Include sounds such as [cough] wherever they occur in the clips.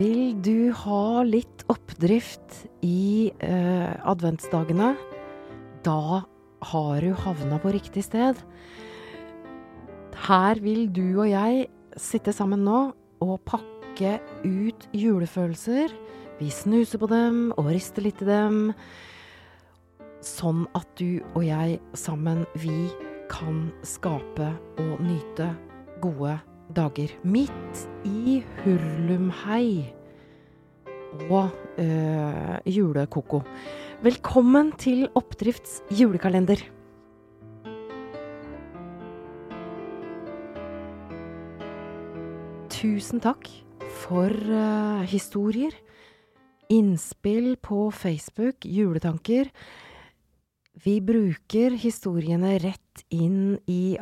Vil du ha litt oppdrift i eh, adventsdagene? Da har du havna på riktig sted. Her vil du og jeg sitte sammen nå og pakke ut julefølelser. Vi snuser på dem og rister litt i dem. Sånn at du og jeg sammen, vi kan skape og nyte gode dager. Midt i hurlumhei og øh, julekoko. Velkommen til Oppdrifts julekalender. Tusen takk for uh, historier, innspill på Facebook, juletanker. Vi bruker historiene rett inn i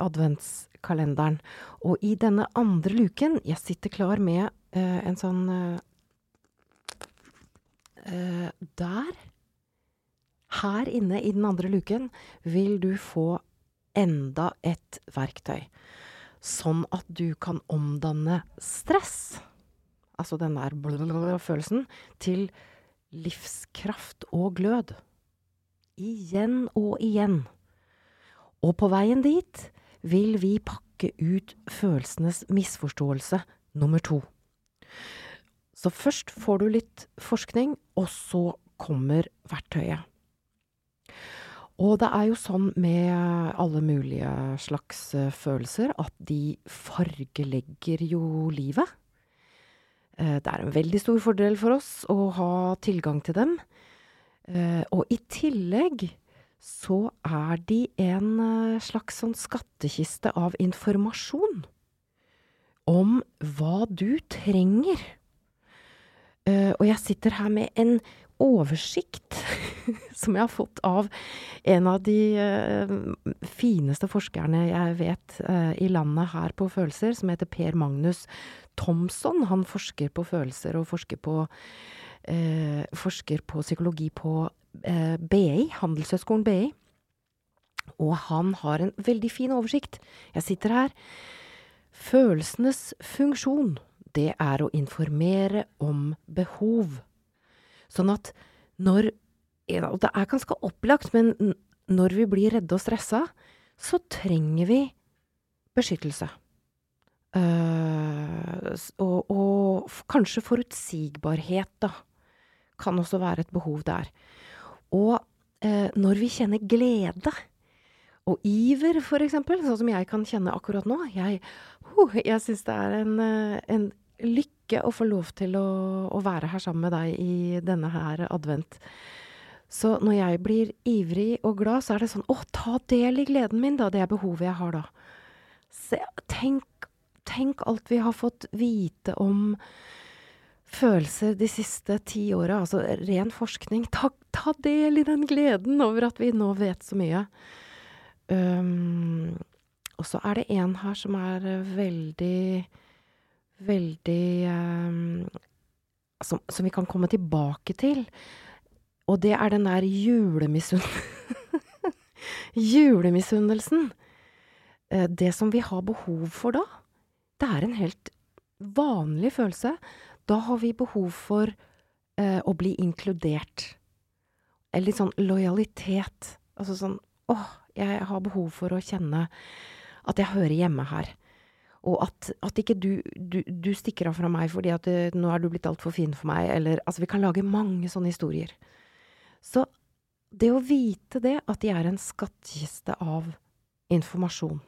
adventskalenderen. Og i denne andre luken Jeg sitter klar med uh, en sånn uh, Der. Her inne i den andre luken vil du få enda et verktøy. Sånn at du kan omdanne stress, altså den der følelsen, til livskraft og glød. Igjen og igjen. Og på veien dit vil vi pakke ut følelsenes misforståelse nummer to. Så først får du litt forskning, og så kommer verktøyet. Og det er jo sånn med alle mulige slags følelser at de fargelegger jo livet. Det er en veldig stor fordel for oss å ha tilgang til dem. Og i tillegg så er de en slags sånn skattkiste av informasjon om hva du trenger. Og jeg sitter her med en oversikt [laughs] som jeg har fått av en av de uh, fineste forskerne jeg vet i landet her på følelser, som heter Per Magnus Thomsson. Han forsker på følelser og forsker på, forsker på psykologi på BI, Handelshøyskolen BI. Og han har en veldig fin oversikt. Jeg sitter her. Følelsenes funksjon, det er å informere om behov. Sånn at når Og det er ganske opplagt, men når vi blir redde og stressa, så trenger vi beskyttelse. Uh, og, og, kanskje forutsigbarhet, da. Kan også være et behov der. Og uh, når vi kjenner glede og iver, for eksempel, sånn som jeg kan kjenne akkurat nå Jeg, uh, jeg syns det er en, en lykke lykke å få lov til å, å, være her sammen med deg i denne her advent. Så når jeg blir ivrig og glad, så er det sånn Å, ta del i gleden min, da. Det er behovet jeg har da. Se, tenk, tenk alt vi har fått vite om følelser de siste ti åra. Altså ren forskning. Ta, ta, del i den gleden over at vi nå vet så mye. Um, og så er det en her som er veldig veldig um, som, som, vi kan komme tilbake til. Og det er den der julemissunn... [laughs] julemisunnelsen. Uh, det som vi har behov for da, det er en helt vanlig følelse. Da har vi behov for eh, å bli inkludert. Eller litt sånn lojalitet. Altså sånn åh, jeg har behov for å kjenne at jeg hører hjemme her. Og at, at ikke du, du, du, stikker av fra meg fordi at det, nå er du blitt altfor fin for meg, eller Altså, vi kan lage mange sånne historier. Så det å vite det, at de er en skattkiste av informasjon.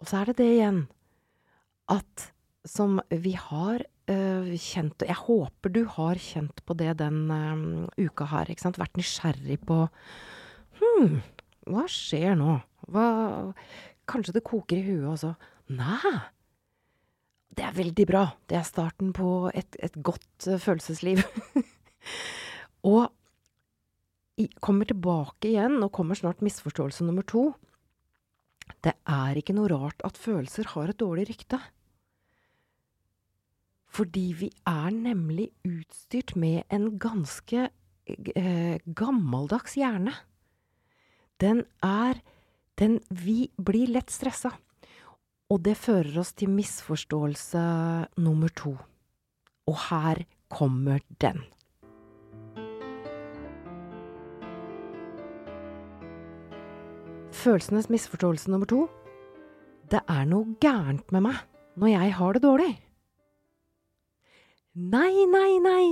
Og så er det det igjen, at som vi har kjent Jeg håper du har kjent på det den øh, uka her, ikke sant? Vært nysgjerrig på Hm, hva skjer nå? Hva Kanskje det koker i huet også. Nei, det er veldig bra. Det er starten på et, et godt uh, følelsesliv. [laughs] og i, kommer tilbake igjen, og kommer snart misforståelse nummer to. Det er ikke noe rart at følelser har et dårlig rykte. Fordi vi er nemlig utstyrt med en ganske eh, gammeldags hjerne. Den er den Vi blir lett stressa. Og det fører oss til misforståelse nummer to. Og her kommer den. Følelsenes misforståelse nummer to. Det er noe gærent med meg når jeg har det dårlig. Nei, nei, nei.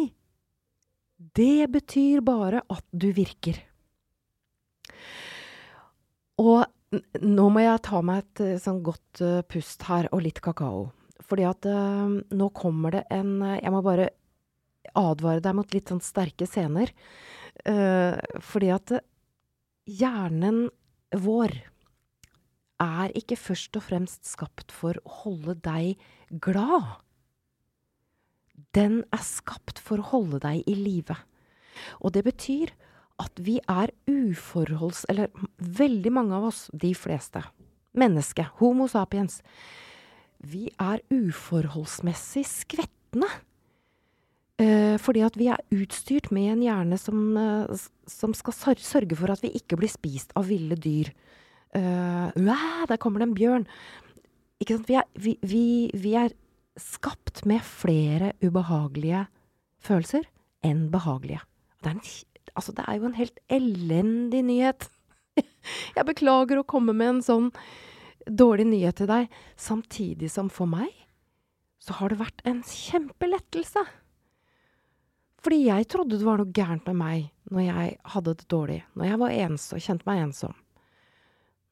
Det betyr bare at du virker. Og nå må jeg ta meg et eh, sånn godt uh, pust her, og litt kakao. Fordi at uh, nå kommer det en uh, Jeg må bare advare deg mot litt sånn sterke scener. fordi at hjernen vår er ikke først og fremst skapt for å holde deg glad. Den er skapt for å holde deg i live. Og det betyr at vi er uforholds... Eller veldig mange av oss, de fleste, menneske, Homo sapiens, vi er uforholdsmessig skvetne. Eh, fordi at vi er utstyrt med en hjerne som, eh, som skal sørge for at vi ikke blir spist av ville dyr. Uh, der kommer det en bjørn! Ikke sant? Vi er, vi, vi, vi er skapt med flere ubehagelige følelser enn behagelige. Det er, en, altså, det er jo en helt elendig nyhet. [laughs] Jeg beklager å komme med en sånn dårlig nyhet til deg, samtidig som for meg så har det vært en kjempelettelse. Fordi jeg trodde det var noe gærent med meg når jeg hadde det dårlig, når jeg var ensom kjente meg ensom.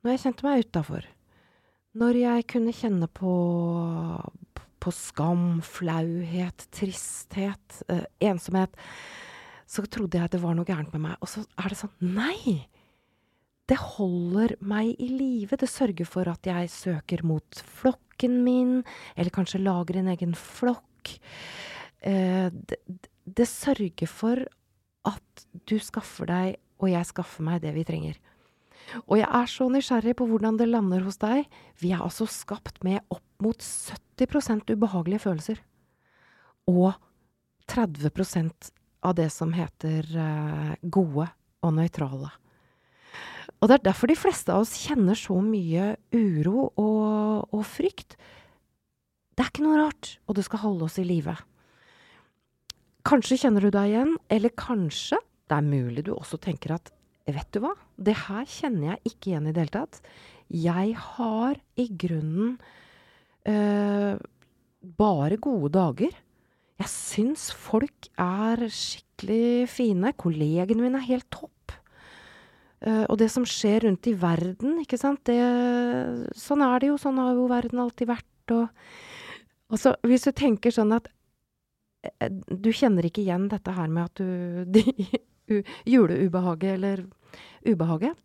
Når jeg kjente meg utafor. Når jeg kunne kjenne på, på skam, flauhet, tristhet, eh, ensomhet, så trodde jeg det var noe gærent med meg. Og så er det sånn Nei! Det holder meg i live. Det sørger for at jeg søker mot flokken min, eller kanskje lager en egen flokk. Eh, det, det sørger for at du skaffer deg, og jeg skaffer meg, det vi trenger. Og jeg er så nysgjerrig på hvordan det lander hos deg. Vi er altså skapt med opp mot 70% ubehagelige følelser. Og 30% av det som heter uh, gode og nøytrale. Og det er derfor de fleste av oss kjenner så mye uro og, og frykt. Det er ikke noe rart, og det skal holde oss i live. Kanskje kjenner du deg igjen, eller kanskje det er mulig du også tenker at Vet du hva? Det her kjenner jeg ikke igjen i det hele tatt. Jeg har i grunnen øh, bare gode dager. Jeg syns folk er skikkelig fine. Kollegene mine er helt topp. Uh, og det som skjer rundt i verden, ikke sant det, Sånn er det jo. Sånn har jo verden alltid vært. Og, og så, hvis du tenker sånn at uh, Du kjenner ikke igjen dette her med at du [laughs] de, juleubehaget eller ubehaget,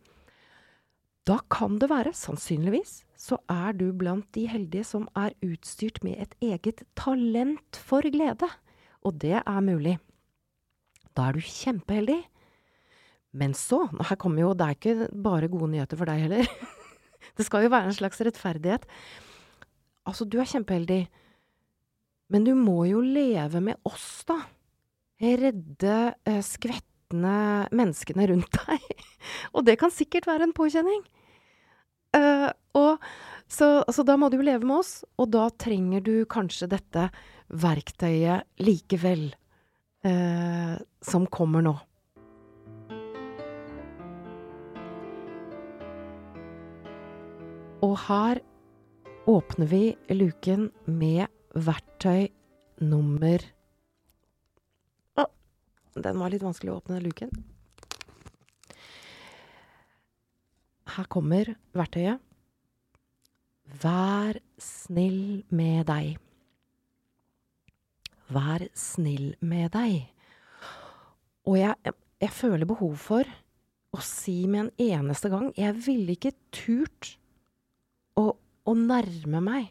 da kan det være, sannsynligvis, så er du blant de heldige som er utstyrt med et eget talent for glede. Og det er mulig. Da er du kjempeheldig. Men så, her kommer jo, det er ikke bare gode nyheter for deg heller. [laughs] det skal jo være en slags rettferdighet. Altså, du er kjempeheldig. Men du må jo leve med oss, da. Redde, eh, skvette slitne menneskene rundt [laughs] deg. og det kan sikkert være en påkjenning. Uh, og så, så, da må du jo leve med oss, og da trenger du kanskje dette verktøyet likevel, uh, som kommer nå. Og her åpner vi luken med verktøy nummer den var litt vanskelig å åpne, den luken. Her kommer verktøyet. Vær snill med deg. Vær snill med deg. Og jeg, jeg, føler behov for å si med en eneste gang Jeg ville ikke turt å, å nærme meg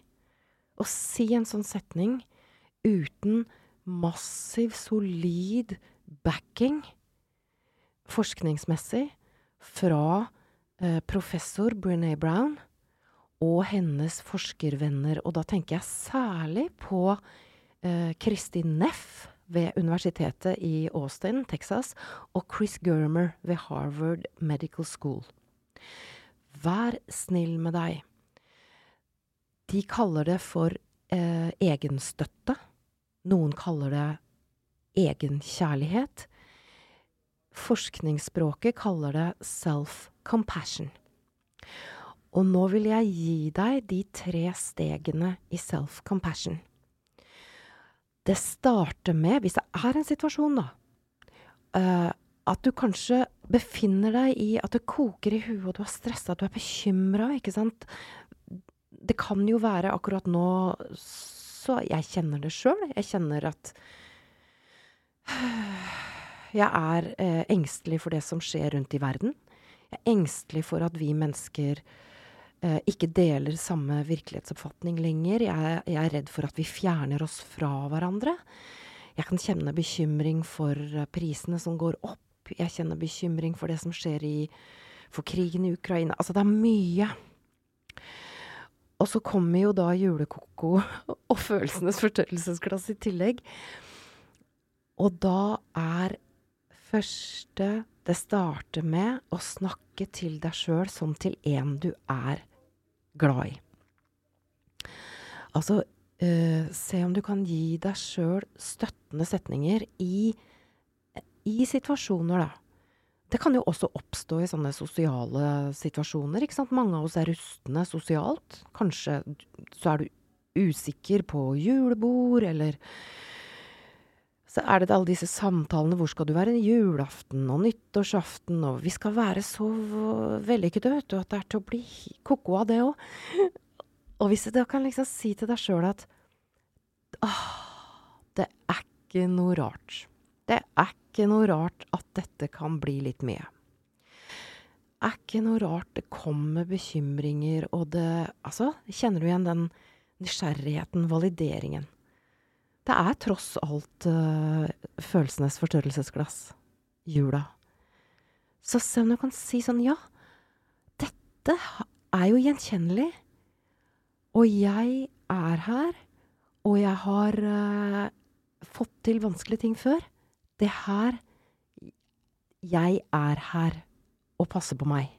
å si en sånn setning uten massiv, solid backing forskningsmessig fra eh, professor Brené Brown og hennes forskervenner. Og da tenker jeg særlig på eh, Kristin Neff ved universitetet i Austin, Texas, og Chris Germer ved Harvard Medical School. Vær snill med deg. De kaller det for eh, egenstøtte. Noen kaller det egenkjærlighet. Forskningsspråket kaller det self-compassion. Og nå vil jeg gi deg de tre stegene i self-compassion. Det starter med, hvis det er en situasjon, da, uh, at du kanskje befinner deg i at det koker i huet, og du er stressa, du er bekymra, ikke sant. Det kan jo være akkurat nå så Jeg kjenner det sjøl. Jeg kjenner at jeg er eh, engstelig for det som skjer rundt i verden. Jeg er engstelig for at vi mennesker eh, ikke deler samme virkelighetsoppfatning lenger. Jeg, jeg, er redd for at vi fjerner oss fra hverandre. Jeg kan kjenne bekymring for eh, prisene som går opp. Jeg kjenner bekymring for det som skjer i For krigen i Ukraina. Altså, det er mye. Og så kommer jo da julekoko [laughs] og følelsenes fortørrelsesglass i tillegg. Og da er første Det starter med å snakke til deg sjøl som til en du er glad i. Altså, uh, se om du kan gi deg sjøl støttende setninger i i situasjoner, da. Det kan jo også oppstå i sånne sosiale situasjoner, ikke sant. Mange av oss er rustne sosialt. Kanskje så er du usikker på julebord, eller så er det alle disse samtalene. Hvor skal du være julaften og nyttårsaften, og vi skal være så vellykkede, vet du, at det er til å bli ko-ko av det òg. [laughs] Og hvis du kan liksom si til deg sjøl at åh, det er ikke noe rart. Det er ikke noe rart at dette kan bli litt mye. Det er ikke noe rart det kommer bekymringer, og det Altså, kjenner du igjen den nysgjerrigheten, valideringen? Det er tross alt uh, følelsenes forstørrelsesglass. Jula. Så se om du kan si sånn Ja, dette er jo gjenkjennelig. Og jeg er her, og jeg har uh, fått til vanskelige ting før. Det her Jeg er her og passer på meg.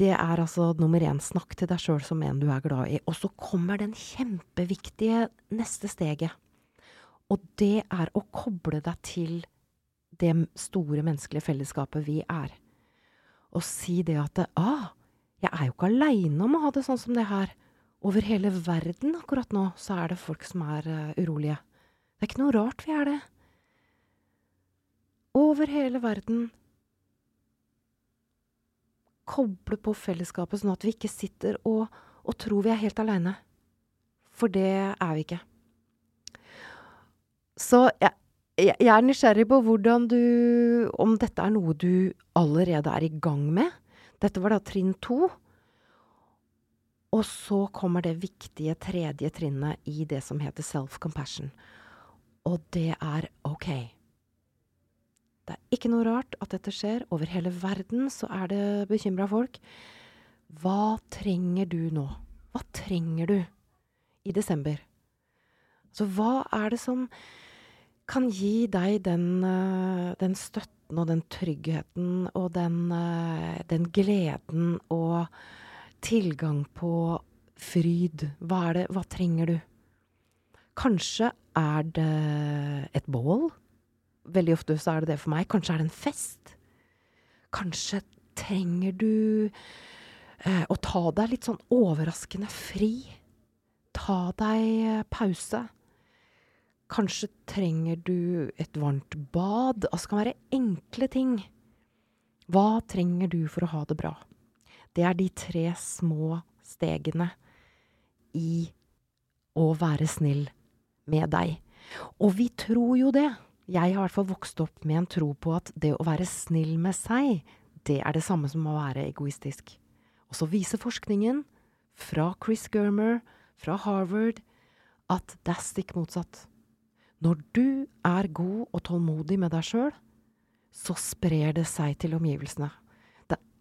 Det er altså nummer én. Snakk til deg sjøl som en du er glad i. Og så kommer den kjempeviktige neste steget. Og det er å koble deg til det store menneskelige fellesskapet vi er. Og si det at ah, jeg er jo ikke aleine om å ha det sånn som det her. Over hele verden akkurat nå så er det folk som er uh, urolige. Det er ikke noe rart vi er det. Over hele verden koble på fellesskapet, sånn at vi ikke sitter og, og tror vi er helt aleine. For det er vi ikke. Så jeg, jeg, er nysgjerrig på hvordan du Om dette er noe du allerede er i gang med. Dette var da trinn to. Og så kommer det viktige tredje trinnet i det som heter self-compassion. Og det er OK. Det er ikke noe rart at dette skjer. Over hele verden så er det bekymra folk. Hva trenger du nå? Hva trenger du i desember? Så hva er det som kan gi deg den, eh, den støtten og den tryggheten og den, eh, den gleden og tilgang på fryd? Hva er det Hva trenger du? Kanskje er det et bål? Veldig ofte så er det det for meg. Kanskje er det en fest? Kanskje trenger du eh, å ta deg litt sånn overraskende fri? Ta deg eh, pause. Kanskje trenger du et varmt bad? Altså, det kan være enkle ting. Hva trenger du for å ha det bra? Det er de tre små stegene i å være snill med deg. Og vi tror jo det. Jeg har i hvert fall vokst opp med en tro på at det å være snill med seg, det er det samme som å være egoistisk. Og så viser forskningen, fra Chris Germer, fra Harvard, at det er stikk motsatt. Når du er god og tålmodig med deg sjøl, så sprer det seg til omgivelsene.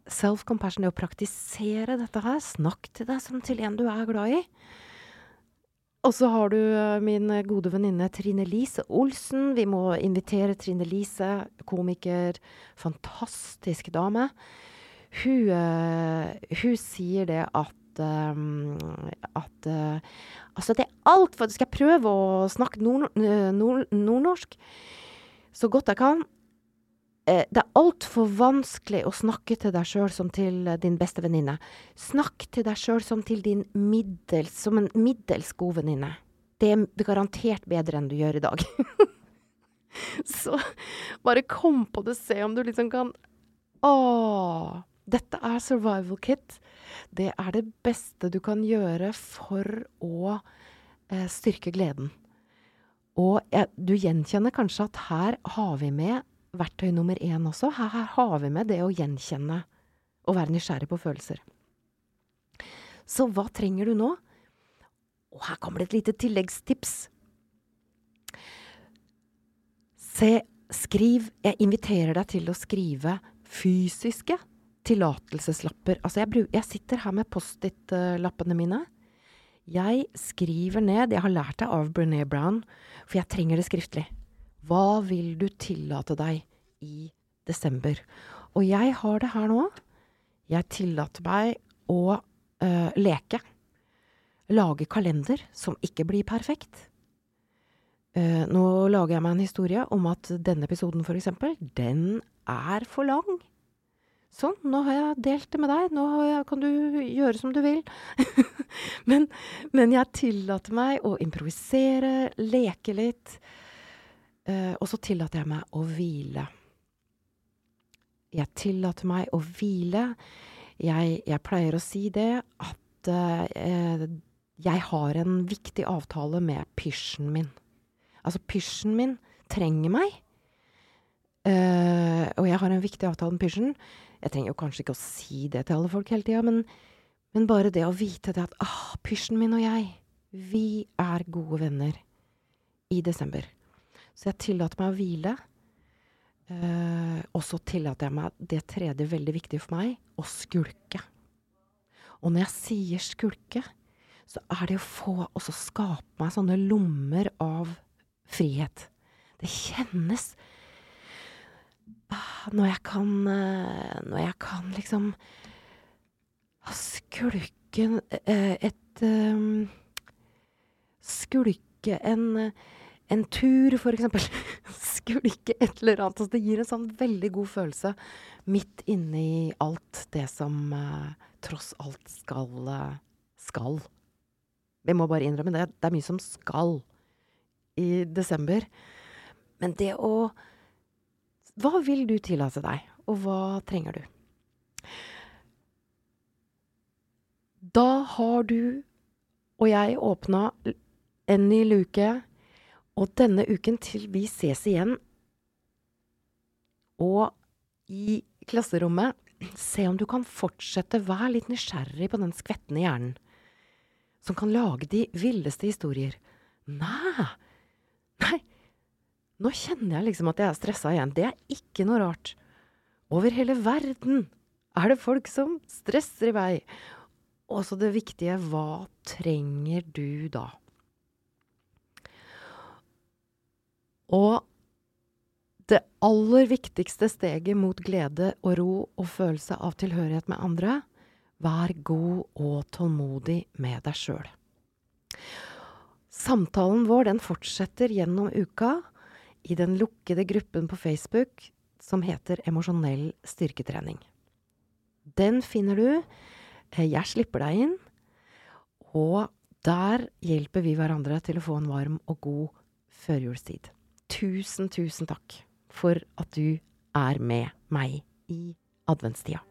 Self-compassion, det å praktisere dette her, snakk til deg som til en du er glad i. Og så har du eh, min gode venninne Trine Lise Olsen. Vi må invitere Trine Lise, komiker, fantastisk dame. Hun, uh, hun sier det at at Altså, det er altfor Skal jeg prøve å snakke nord, nord, nordnorsk så godt jeg kan? Uh, det er altfor vanskelig å snakke til deg sjøl som til din beste venninne. Snakk til deg sjøl som til din middels, som en middels god venninne. Det er garantert bedre enn du gjør i dag. [laughs] så bare kom på det, se om du liksom kan Å, dette er survival kit. Det er det beste du kan gjøre for å eh, styrke gleden. Og eh, du gjenkjenner kanskje at her har vi med verktøy nummer én også. Her, her har vi med det å gjenkjenne og være nysgjerrig på følelser. Så hva trenger du nå? Og her kommer det et lite tilleggstips. Se, skriv Jeg inviterer deg til å skrive fysiske tillatelseslapper. Altså, jeg, jeg, sitter her med Post-It-lappene mine. Jeg skriver ned Jeg har lært det av Brené Brown, for jeg trenger det skriftlig. Hva vil du tillate deg i desember? Og jeg har det her nå. Jeg tillater meg å uh, leke. Lage kalender som ikke blir perfekt. Uh, nå lager jeg meg en historie om at denne episoden, for eksempel, den er for lang. Sånn, nå har jeg delt det med deg, nå jeg, kan du gjøre som du vil. [laughs] men, men, jeg tillater meg å improvisere, leke litt. Uh, og så tillater jeg meg å hvile. Jeg tillater meg å hvile. Jeg, jeg pleier å si det at uh, jeg har en viktig avtale med pysjen min. Altså, pysjen min trenger meg. Uh, og jeg har en viktig avtale med pysjen. Jeg trenger jo kanskje ikke å si det til alle folk hele tida, men, men, bare det å vite det at ah, pysjen min og jeg, vi er gode venner i desember. Så jeg tillater meg å hvile. Uh, og så tillater jeg meg det tredje veldig viktig for meg å skulke. Og når jeg sier skulke, så er det å få også skape meg sånne lommer av frihet. Det kjennes ah, Når jeg kan eh, Når jeg kan liksom skulke eh, et Skulke en, en tur, for eksempel. [laughs] skulke et eller annet. Altså, det gir en sånn veldig god følelse midt inne i alt det som uh, tross alt skal uh, skal. Vi må bare innrømme det. Det er mye som skal i desember. Men det å Hva vil du tillate deg, og hva trenger du? Da har du og jeg åpna en ny luke, og denne uken til vi ses igjen, og i klasserommet Se om du kan fortsette, vær litt nysgjerrig på den skvettende hjernen som kan lage de villeste historier. Nei, nei, nå kjenner jeg liksom at jeg er stressa igjen. Det er ikke noe rart. Over hele verden er det folk som stresser i vei. Og så det viktige, hva trenger du da? Og det aller viktigste steget mot glede og ro og følelse av tilhørighet med andre, Vær god og tålmodig med deg sjøl. Samtalen vår den fortsetter gjennom uka i den lukkede gruppen på Facebook som heter Emosjonell styrketrening. Den finner du. Eh, jeg slipper deg inn. Og der hjelper vi hverandre til å få en varm og god førjulstid. Tusen, tusen takk for at du er med meg i adventstida.